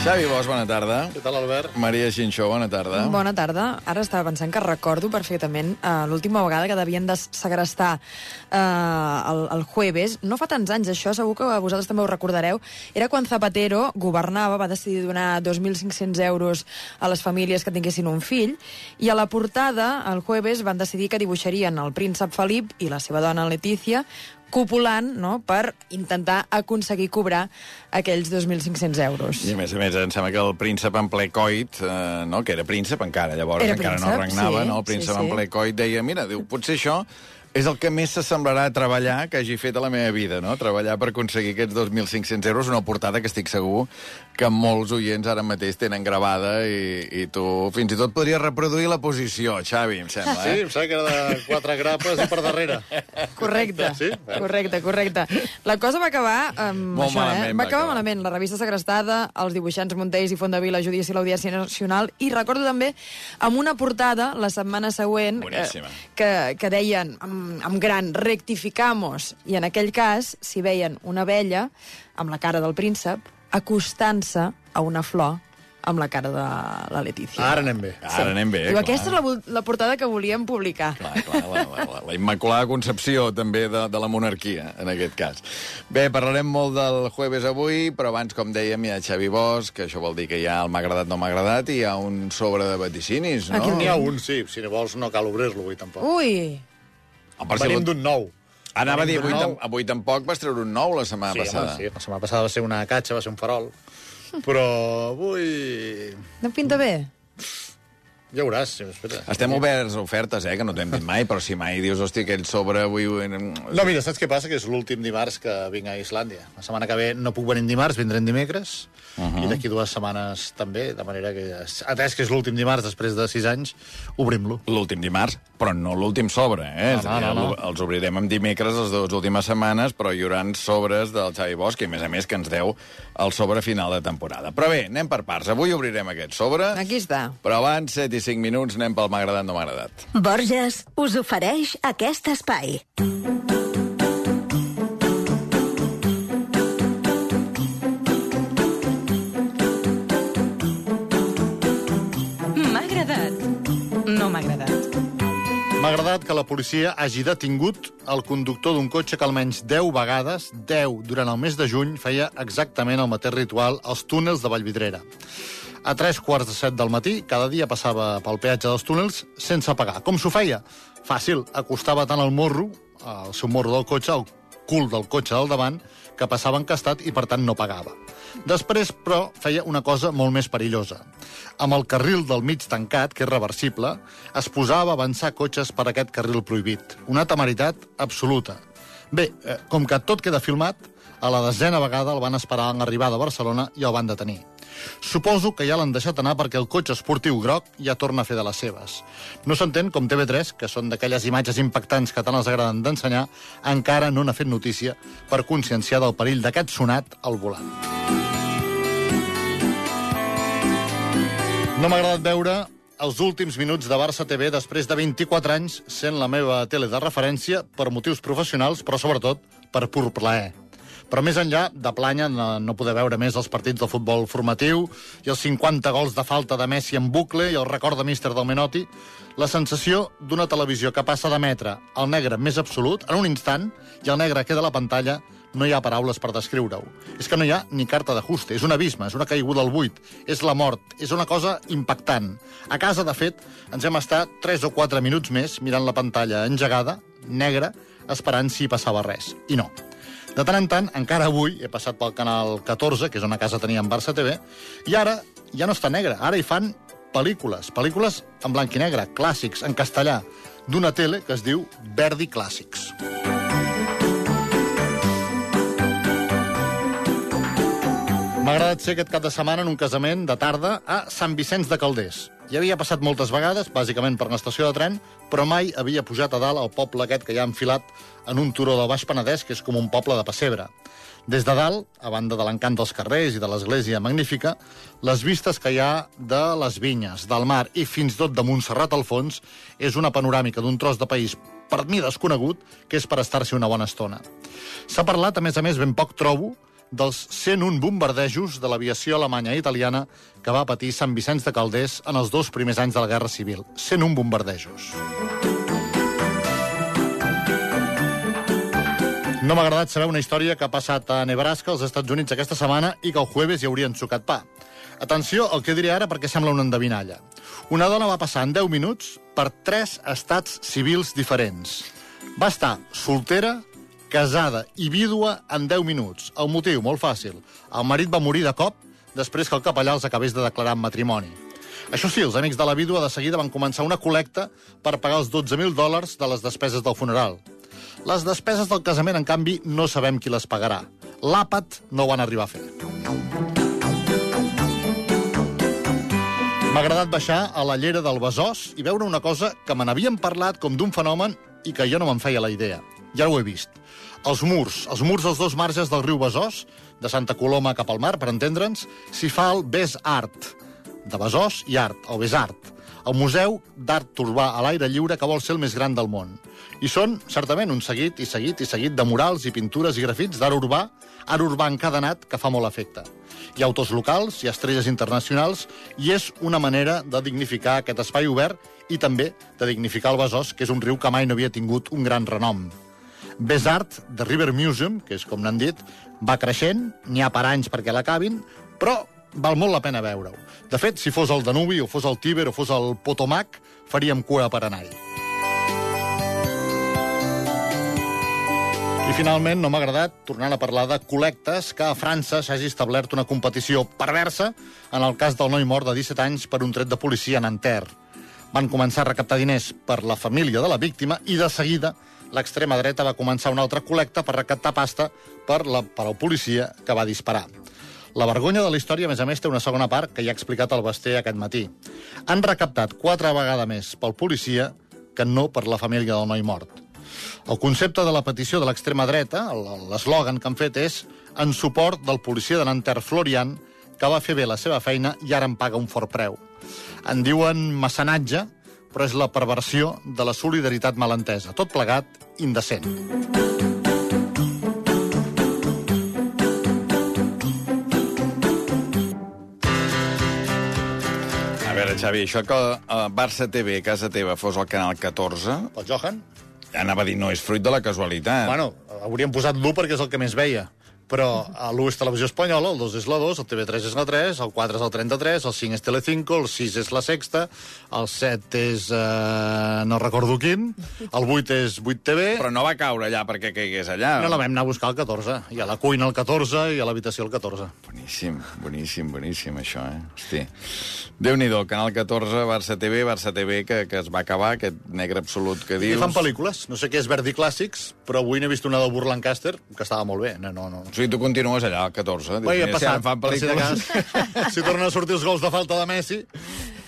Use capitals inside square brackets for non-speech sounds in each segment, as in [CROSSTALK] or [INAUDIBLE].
Xavi Bosch, bona tarda. Què tal, Albert? Maria Xinxó, bona tarda. Bona tarda. Ara estava pensant que recordo perfectament uh, l'última vegada que devien de segrestar uh, el, el jueves. No fa tants anys, això segur que vosaltres també ho recordareu. Era quan Zapatero governava, va decidir donar 2.500 euros a les famílies que tinguessin un fill, i a la portada, el jueves, van decidir que dibuixarien el príncep Felip i la seva dona Letícia copulant no, per intentar aconseguir cobrar aquells 2.500 euros. I a més a més, em sembla que el príncep en ple coit, eh, no, que era príncep encara, llavors Era encara príncep, no regnava, sí, no? el príncep sí, sí. en ple coit deia, mira, diu, potser això és el que més s'assemblarà a treballar que hagi fet a la meva vida, no? Treballar per aconseguir aquests 2.500 euros, una portada que estic segur que molts oients ara mateix tenen gravada i, i tu fins i tot podries reproduir la posició, Xavi, em sembla, Sí, eh? em sembla que era de quatre grapes i per darrere. Correcte, Sí? correcte, correcte. La cosa va acabar amb Molt això, malament eh? va Va acabar acabar. malament. La revista segrestada, els dibuixants Montells i Fondavila, Judici i l'Audiència Nacional, i recordo també amb una portada la setmana següent eh, que, que deien amb, amb gran rectificamos, i en aquell cas s'hi veien una vella amb la cara del príncep acostant-se a una flor amb la cara de la Letícia. Ara anem bé. Ara anem bé, Diu, clar. aquesta és la, la portada que volíem publicar. Clar, clar, la, la, la, la Immaculada Concepció, també, de, de la monarquia, en aquest cas. Bé, parlarem molt del jueves avui, però abans, com dèiem, hi ha Xavi Bosch, que això vol dir que hi ha el m'ha agradat, no m'ha agradat, i hi ha un sobre de vaticinis, no? Aquí N'hi ha un, sí. Si no vols, no cal obrir-lo avui, tampoc. Ui, si Venim d'un nou. Anava a dir, avui, tam avui tampoc vas treure un nou la setmana Sí, home, passada. sí, la setmana passada va ser una catxa, va ser un farol. Però avui... no pinta bé? Ja veuràs, si m'esperes. Estem oberts a ofertes, eh, que no t'hem dit mai, però si mai dius, hosti, aquell sobre avui... No, mira, saps què passa? Que és l'últim dimarts que vinc a Islàndia. La setmana que ve no puc venir dimarts, vindrem dimecres, uh -huh. i d'aquí dues setmanes també, de manera que, atès que és l'últim dimarts després de sis anys, obrim-lo. L'últim dimarts, però no l'últim sobre, eh? No, És a dir, no, no, el- Els obrirem amb dimecres les dues últimes setmanes, però hi haurà sobres del Xavi Bosch, i a més a més que ens deu el sobre final de temporada. Però bé, anem per parts. Avui obrirem aquest sobre, Aquí està. però abans, 7 i 5 minuts, anem pel m'ha agradat, no m'ha agradat. Borges us ofereix aquest espai. M'ha agradat. No m'ha agradat. M'ha agradat que la policia hagi detingut el conductor d'un cotxe que almenys 10 vegades, 10 durant el mes de juny, feia exactament el mateix ritual als túnels de Vallvidrera. A tres quarts de set del matí, cada dia passava pel peatge dels túnels sense pagar. Com s'ho feia? Fàcil, acostava tant el morro, el seu morro del cotxe, al cul del cotxe del davant, que passava encastat i, per tant, no pagava. Després, però, feia una cosa molt més perillosa. Amb el carril del mig tancat, que és reversible, es posava a avançar cotxes per aquest carril prohibit. Una temeritat absoluta. Bé, eh, com que tot queda filmat, a la desena vegada el van esperar en arribar de Barcelona i el van detenir. Suposo que ja l'han deixat anar perquè el cotxe esportiu groc ja torna a fer de les seves. No s'entén com TV3, que són d'aquelles imatges impactants que tant els agraden d'ensenyar, encara no n'ha fet notícia per conscienciar del perill d'aquest sonat al volant. No m'ha agradat veure els últims minuts de Barça TV després de 24 anys sent la meva tele de referència per motius professionals, però sobretot per pur plaer. Però més enllà de planya, no, poder veure més els partits del futbol formatiu i els 50 gols de falta de Messi en bucle i el record de míster del Menotti, la sensació d'una televisió que passa d'emetre el negre més absolut en un instant i el negre queda a la pantalla no hi ha paraules per descriure-ho. És que no hi ha ni carta d'ajuste, és un abisme, és una caiguda al buit, és la mort, és una cosa impactant. A casa, de fet, ens hem estat 3 o 4 minuts més mirant la pantalla engegada, negra, esperant si hi passava res. I no. De tant en tant, encara avui, he passat pel canal 14, que és una casa teníem Barça TV, i ara ja no està negre, ara hi fan pel·lícules, pel·lícules en blanc i negre, clàssics, en castellà, d'una tele que es diu Verdi Clàssics. M'ha agradat ser aquest cap de setmana en un casament de tarda a Sant Vicenç de Calders. Hi havia passat moltes vegades, bàsicament per l'estació de tren, però mai havia pujat a dalt al poble aquest que hi ha enfilat en un turó del Baix Penedès, que és com un poble de pessebre. Des de dalt, a banda de l'encant dels carrers i de l'església magnífica, les vistes que hi ha de les vinyes, del mar i fins tot de Montserrat al fons és una panoràmica d'un tros de país per mi desconegut que és per estar-s'hi una bona estona. S'ha parlat, a més a més, ben poc trobo, dels 101 bombardejos de l'aviació alemanya i italiana que va patir Sant Vicenç de Calders en els dos primers anys de la Guerra Civil. 101 bombardejos. No m'ha agradat saber una història que ha passat a Nebraska, als Estats Units, aquesta setmana i que el jueves hi haurien sucat pa. Atenció al que diré ara perquè sembla una endevinalla. Una dona va passar en 10 minuts per tres estats civils diferents. Va estar soltera, casada i vídua en 10 minuts. El motiu, molt fàcil. El marit va morir de cop després que el capellà els acabés de declarar en matrimoni. Això sí, els amics de la vídua de seguida van començar una col·lecta per pagar els 12.000 dòlars de les despeses del funeral. Les despeses del casament, en canvi, no sabem qui les pagarà. L'àpat no ho van arribar a fer. M'ha agradat baixar a la llera del Besòs i veure una cosa que me n'havien parlat com d'un fenomen i que jo no me'n feia la idea. Ja ho he vist. Els murs, els murs dels dos marges del riu Besòs, de Santa Coloma cap al mar, per entendre'ns, s'hi fa el Bes Art, de Besòs i Art, el Besart, el Museu d'Art Urbà a l'aire lliure que vol ser el més gran del món. I són, certament, un seguit i seguit i seguit de murals i pintures i grafits d'art urbà, art urbà encadenat que fa molt efecte. Hi ha autors locals, ha estrelles internacionals, i és una manera de dignificar aquest espai obert i també de dignificar el Besòs, que és un riu que mai no havia tingut un gran renom. Besart, de River Museum, que és com n'han dit, va creixent, n'hi ha per anys perquè l'acabin, però val molt la pena veure-ho. De fet, si fos el Danubi, o fos el Tíber, o fos el Potomac, faríem cua per anar-hi. I finalment, no m'ha agradat, tornant a parlar de col·lectes, que a França s'hagi establert una competició perversa en el cas del noi mort de 17 anys per un tret de policia a Nanterre. Van començar a recaptar diners per la família de la víctima i de seguida l'extrema dreta va començar una altra col·lecta per recaptar pasta per, la, per al policia que va disparar. La vergonya de la història, a més a més, té una segona part que ja ha explicat el Basté aquest matí. Han recaptat quatre vegades més pel policia que no per la família del noi mort. El concepte de la petició de l'extrema dreta, l'eslògan que han fet és en suport del policia de Nanterre Florian, que va fer bé la seva feina i ara en paga un fort preu. En diuen mecenatge, però és la perversió de la solidaritat malentesa. Tot plegat, indecent. A veure, Xavi, això que uh, Barça TV, casa teva, fos el canal 14, El Johan? anava a dir, no és fruit de la casualitat. Bueno, hauríem posat l'1 perquè és el que més veia. Però l'1 és Televisió Espanyola, el 2 és la 2, el TV3 és la 3, el 4 és el 33, el 5 és Telecinco, el 6 és la Sexta, el 7 és... Eh, no recordo quin, el 8 és 8 TV... Però no va caure allà perquè caigués allà. No la vam anar a buscar el 14. I a la cuina el 14 i a l'habitació el 14. Boníssim, boníssim, boníssim, això, eh? Hosti. Déu-n'hi-do, Canal 14, Barça TV, Barça TV, que, que es va acabar, aquest negre absolut que I dius. fan pel·lícules. No sé què és Verdi Clàssics, però avui n'he vist una del Burlancaster, que estava molt bé. No, no, no. O sigui, tu continues allà, al 14. Bé, si ara passat. fan per si de cas. [LAUGHS] si tornen a sortir els gols de falta de Messi,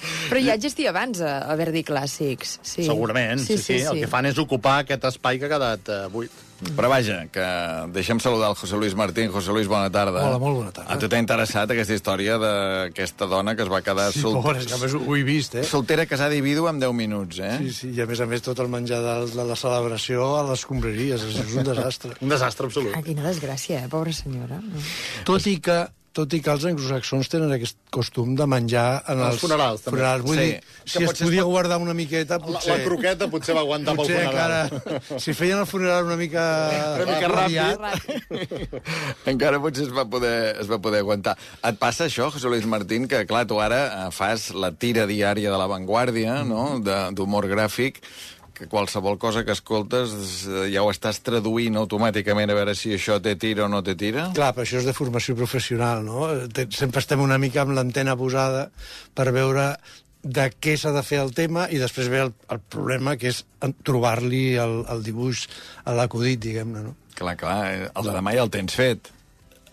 Però ja existia abans a, a Verdi Clàssics. Sí. segurament. Sí sí, sí, El que fan és ocupar aquest espai que ha quedat uh, buit. Però vaja, que deixem saludar el José Luis Martín. José Luis, bona tarda. Hola, molt bona tarda. A tu t'ha interessat aquesta història d'aquesta dona que es va quedar Sí, sol... pobra, és que a més ho he vist, eh? soltera, casada i vídua en 10 minuts, eh? Sí, sí, i a més a més tot el menjar de, de la celebració a les escombraries, és, un desastre. [LAUGHS] Un desastre absolut. Ah, quina desgràcia, eh, pobra senyora. Tot i que tot i que els anglosaxons tenen aquest costum de menjar en Els els, funerals, també. funerals. Vull Sí. dir, si es podia pot- guardar una miqueta, La, potser... la croqueta potser va aguantar pel potser funeral. encara... Si feien el funeral una mica... Una mica aviat, [LAUGHS] Encara potser es va, poder, es va poder aguantar. Et passa això, José Luis Martín, que clar, tu ara eh, fas la tira diària de La Vanguardia, no?, de- d'humor gràfic, que qualsevol cosa que escoltes eh, ja ho estàs traduint automàticament a veure si això té tira o no té tira? Clar, però això és de formació professional, no? Sempre estem una mica amb l'antena posada per veure de què s'ha de fer el tema i després ve el, el problema, que és trobar-li el, el dibuix a l'acudit, diguem-ne, no? Clar, clar, eh, el de demà ja el tens fet.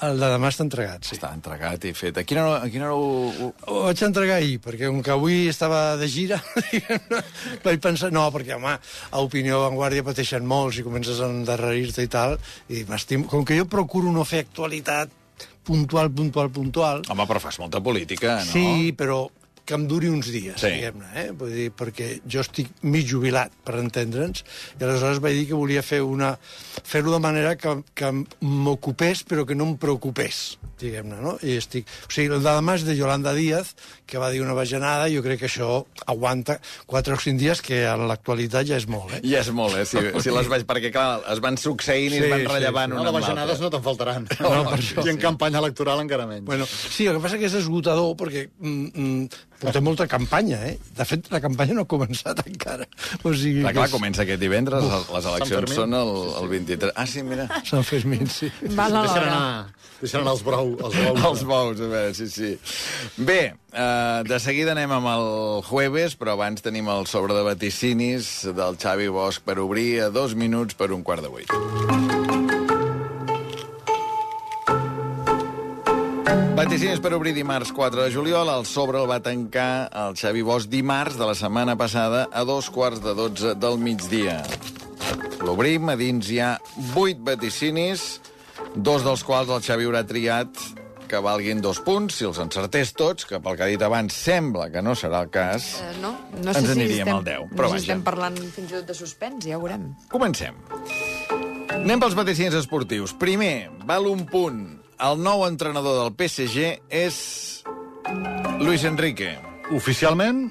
El de demà està entregat, sí. Està entregat i fet. A quina hora, a quina hora ho, ho... Vaig entregar ahir, perquè com que avui estava de gira, [LAUGHS] vaig pensar... No, perquè, home, a Opinió Vanguardia pateixen molts i comences a endarrerir-te i tal, i m'estimo... Com que jo procuro no fer actualitat puntual, puntual, puntual... Home, però fas molta política, no? Sí, però que em duri uns dies, Sí. diguem-ne, eh? Vull dir, perquè jo estic mig jubilat, per entendre'ns, i aleshores vaig dir que volia fer una fer-ho de manera que, que m'ocupés però que no em preocupés, diguem-ne, no? I estic... O sigui, el de demà és de Yolanda Díaz, que va dir una bajanada, i jo crec que això aguanta 4 o 5 dies, que en l'actualitat ja és molt, eh? Ja és molt, eh? Si, si les vaig... Perquè, clar, es van succeint i Sí, es van sí, rellevant sí. No, una de amb bajanades l'altra. no te'n faltaran. [LAUGHS] No, per això. I en campanya electoral encara menys. Bueno, sí, el que passa que és esgotador perquè mm, mm, portem molta campanya, eh? De fet, la campanya no ha començat encara. O sigui, Clar, que clar, és- comença aquest divendres, les eleccions són el, el 23... Ah, sí, mira. Sant Fermín, sí. Val a l'hora. anar, deixaran anar els brou. Els brous. Els bous, a veure, sí, sí. Bé, eh, de seguida anem amb el jueves, però abans tenim el sobre de vaticinis del Xavi Bosch per obrir a dos minuts per un quart de vuit. Vaticinis per obrir dimarts 4 de juliol. El sobre el va tancar el Xavi Bosch dimarts de la setmana passada a dos quarts de 12 del migdia. L'obrim, a dins hi ha 8 vaticinis, dos dels quals el Xavi haurà triat que valguin dos punts, si els encertés tots, que pel que ha dit abans sembla que no serà el cas. Eh, no, no sé Ens si aniríem estem, al 10, no però sé si estem parlant fins i tot de suspens, ja ho veurem. Comencem. Anem pels vaticins esportius. Primer, val un punt. El nou entrenador del PSG és Luis Enrique. Oficialment,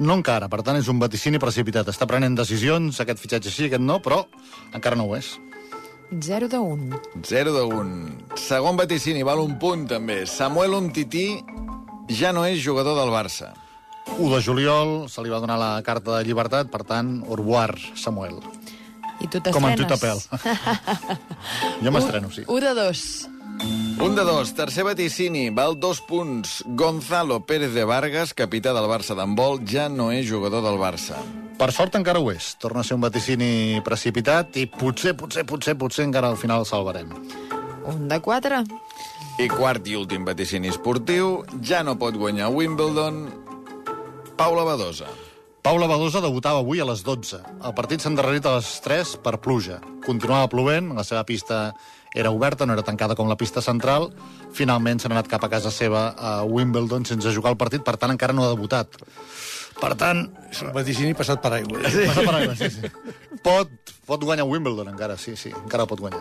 no encara. Per tant, és un vaticini precipitat. Està prenent decisions, aquest fitxatge sí, aquest no, però encara no ho és. 0 de 1. 0 de 1. Segon vaticini, val un punt, també. Samuel Umtiti ja no és jugador del Barça. 1 de juliol se li va donar la carta de llibertat, per tant, au revoir, Samuel. I tu Com en t'estrenes. tutapel. [LAUGHS] jo m'estreno, sí. 1 de 2. Un de dos, tercer vaticini, val dos punts. Gonzalo Pérez de Vargas, capità del Barça d'handbol, ja no és jugador del Barça. Per sort encara ho és. Torna a ser un vaticini precipitat i potser, potser, potser, potser encara al final el salvarem. 1 de 4. I quart i últim vaticini esportiu, ja no pot guanyar Wimbledon, Paula Badosa. Paula Badosa debutava avui a les 12. El partit s'ha endarrerit a les 3 per pluja. Continuava plovent, la seva pista era oberta, no era tancada com la pista central. Finalment s'ha anat cap a casa seva a Wimbledon sense jugar el partit, per tant encara no ha debutat. Per tant, És un vaticini passat per aigua. Sí. passa per aigua, sí, sí. Pot, pot guanyar Wimbledon encara, sí, sí, encara pot guanyar.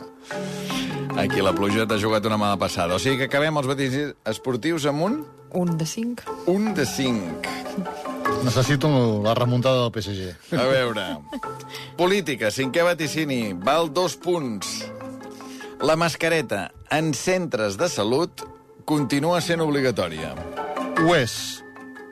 Aquí la pluja t'ha jugat una mala passada. O sigui que acabem els vaticis esportius amb un 1 de 5. un de 5. Necessito la remuntada del PSG. A veure. Política, cinquè vaticini, val dos punts. La mascareta en centres de salut continua sent obligatòria. Ho és,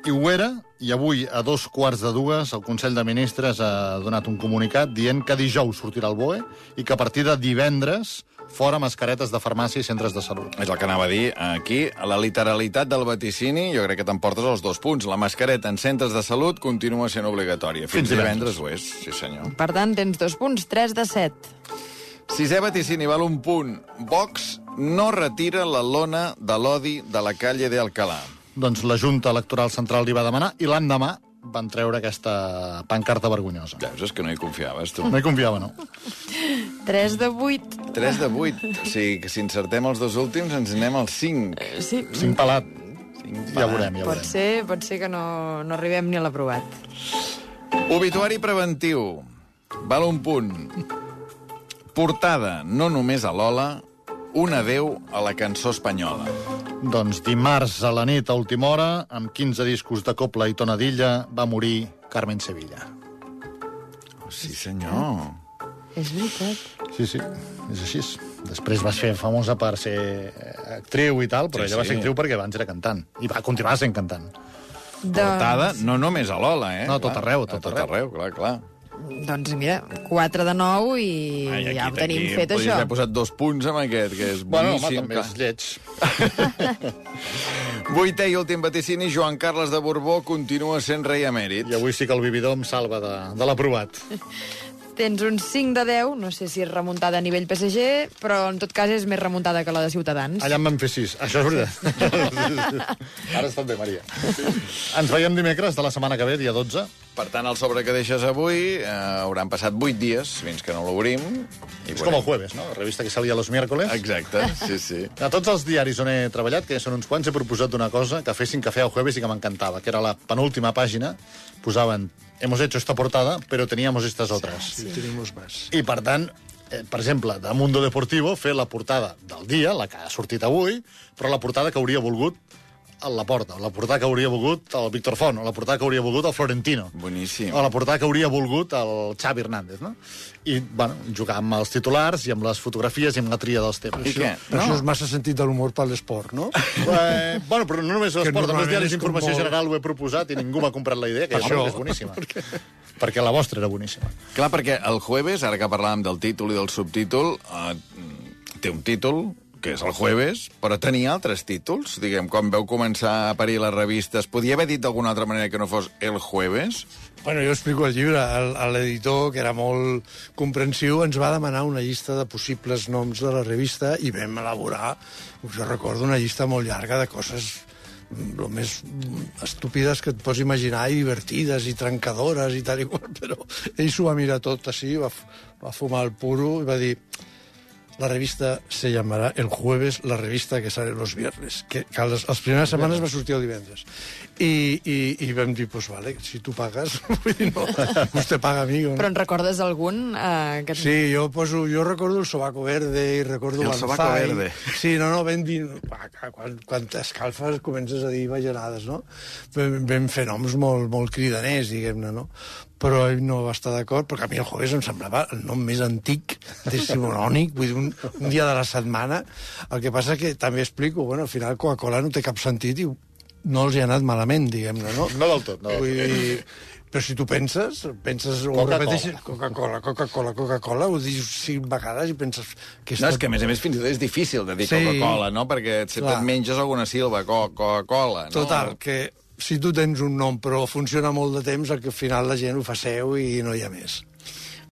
i ho era, i avui, a dos quarts de dues, el Consell de Ministres ha donat un comunicat dient que dijous sortirà el BOE i que a partir de divendres fora mascaretes de farmàcia i centres de salut. És el que anava a dir aquí. La literalitat del vaticini, jo crec que t'emportes els dos punts. La mascareta en centres de salut continua sent obligatòria. Fins, Fins divendres. divendres. ho és, sí senyor. Per tant, tens dos punts, 3 de 7. Sisè vaticini, val un punt. Vox no retira la lona de l'odi de la calle de Alcalá. Doncs la Junta Electoral Central li va demanar i l'endemà van treure aquesta pancarta vergonyosa. Ja, és que no hi confiaves, tu. No hi confiava, no? 3 de 8. 3 de 8. O sigui, que si encertem els dos últims, ens anem al 5. Sí, Cinc pelat. Ja veurem, ja pot veurem. ser, pot ser que no, no arribem ni a l'aprovat. Obituari preventiu. Val un punt. Portada, no només a l'Ola, un adeu a la cançó espanyola. Doncs dimarts a la nit, a última hora, amb 15 discos de copla i tonadilla, va morir Carmen Sevilla. Oh, sí, senyor. És veritat. Sí, sí, és així. Després va ser famosa per ser eh, actriu i tal, però Sí, sí, ella va sí. ser actriu perquè abans era cantant. I va continuar sent cantant. Portada, no només a l'Ola, eh? No, a tot arreu, a tot a tot arreu. arreu, clar, clar. Doncs mira, 4 de 9 i Ai, ja ho tenim aquí fet, podries això. haver posat dos punts amb aquest, que és Bueno, home, boníssim. també és lleig. [LAUGHS] Vuitè i últim vaticini, Joan Carles de Borbó continua sent rei emèrit. I avui sí que el vividor em salva de, de l'aprovat. [LAUGHS] Tens un 5 de 10, no sé si és remuntada a nivell PSG, però en tot cas és més remuntada que la de Ciutadans. Allà en vam fer sis. Això és [LAUGHS] veritat. Ara està bé, Maria. Ens veiem dimecres de la setmana que ve, dia 12, Per tant, el sobre que deixes avui eh, hauran passat 8 dies fins que no l'obrim. És com el jueves, no? La revista que salia los miércoles. Exacte, sí, sí. A tots els diaris on he treballat, que ja són uns quants, he proposat una cosa que fessin cafè al jueves i que m'encantava, que era la penúltima pàgina, posaven hemos hecho esta portada, pero teníamos estas otras. Sí, tenemos más. I, per tant, eh, per exemple, de Mundo Deportivo fer la portada del dia, la que ha sortit avui, però la portada que hauria volgut el Laporta, o la portada que hauria volgut el Víctor Font, o la portada que hauria volgut el Florentino. Boníssim. O la portada que hauria volgut el Xavi Hernández, no? I, bueno, jugar amb els titulars i amb les fotografies i amb la tria dels temes. I què? Per això és massa sentit de l'humor per l'esport, no? [LAUGHS] Eh, bueno, però no només l'esport, també els diaris d'informació molt- general ho he proposat i ningú m'ha comprat la idea, que això. és boníssima. perquè... [LAUGHS] perquè la vostra era boníssima. Clar, perquè el jueves, ara que parlàvem del títol i del subtítol, eh, té un títol, que és el jueves, però tenia altres títols. Diguem, quan veu començar a parir les revistes, podia haver dit d'alguna altra manera que no fos el jueves? Bueno, jo explico el llibre. L'editor, que era molt comprensiu, ens va demanar una llista de possibles noms de la revista i vam elaborar, us recordo, una llista molt llarga de coses el més estúpides que et pots imaginar i divertides i trencadores i tal i qual, [LAUGHS] però ell s'ho va mirar tot així, va, va fumar el puro i va dir la revista se llamarà el jueves, la revista que sale los viernes, que, que les, les primeres setmanes va sortir el divendres. I, i, i vam dir, pues vale, si tu pagues, [LAUGHS] vull dir, no, vostè paga a mi. no? Però en recordes algun? Eh, que... Sí, jo, poso, jo recordo el sobaco verde i recordo El Banzai. sobaco verde. Sí, no, no, vam dir... Quan, quan t'escalfes comences a dir bajanades, no? Vam, vam fer noms molt, molt cridaners, diguem-ne, no? Però ell no va estar d'acord, perquè a mi el jueves em semblava el nom més antic, decimonònic, vull dir, un, un dia de la setmana. El que passa que també explico, bueno, al final Coca-Cola no té cap sentit i no els hi ha anat malament, diguem-ne, no? No del tot, no Vull dir, però si tu penses, penses o Coca-Cola. repeteixes Coca-Cola, Coca-Cola, Coca-Cola, ho dius cinc vegades i penses que No, és que a més a més fins i tot és difícil de dir Sí. Coca-Cola, no? Perquè Clar. et menges alguna síl·laba, Co- Coca-Cola, no? Total, que si tu tens un nom però funciona molt de temps, al final la gent ho fa seu i no hi ha més.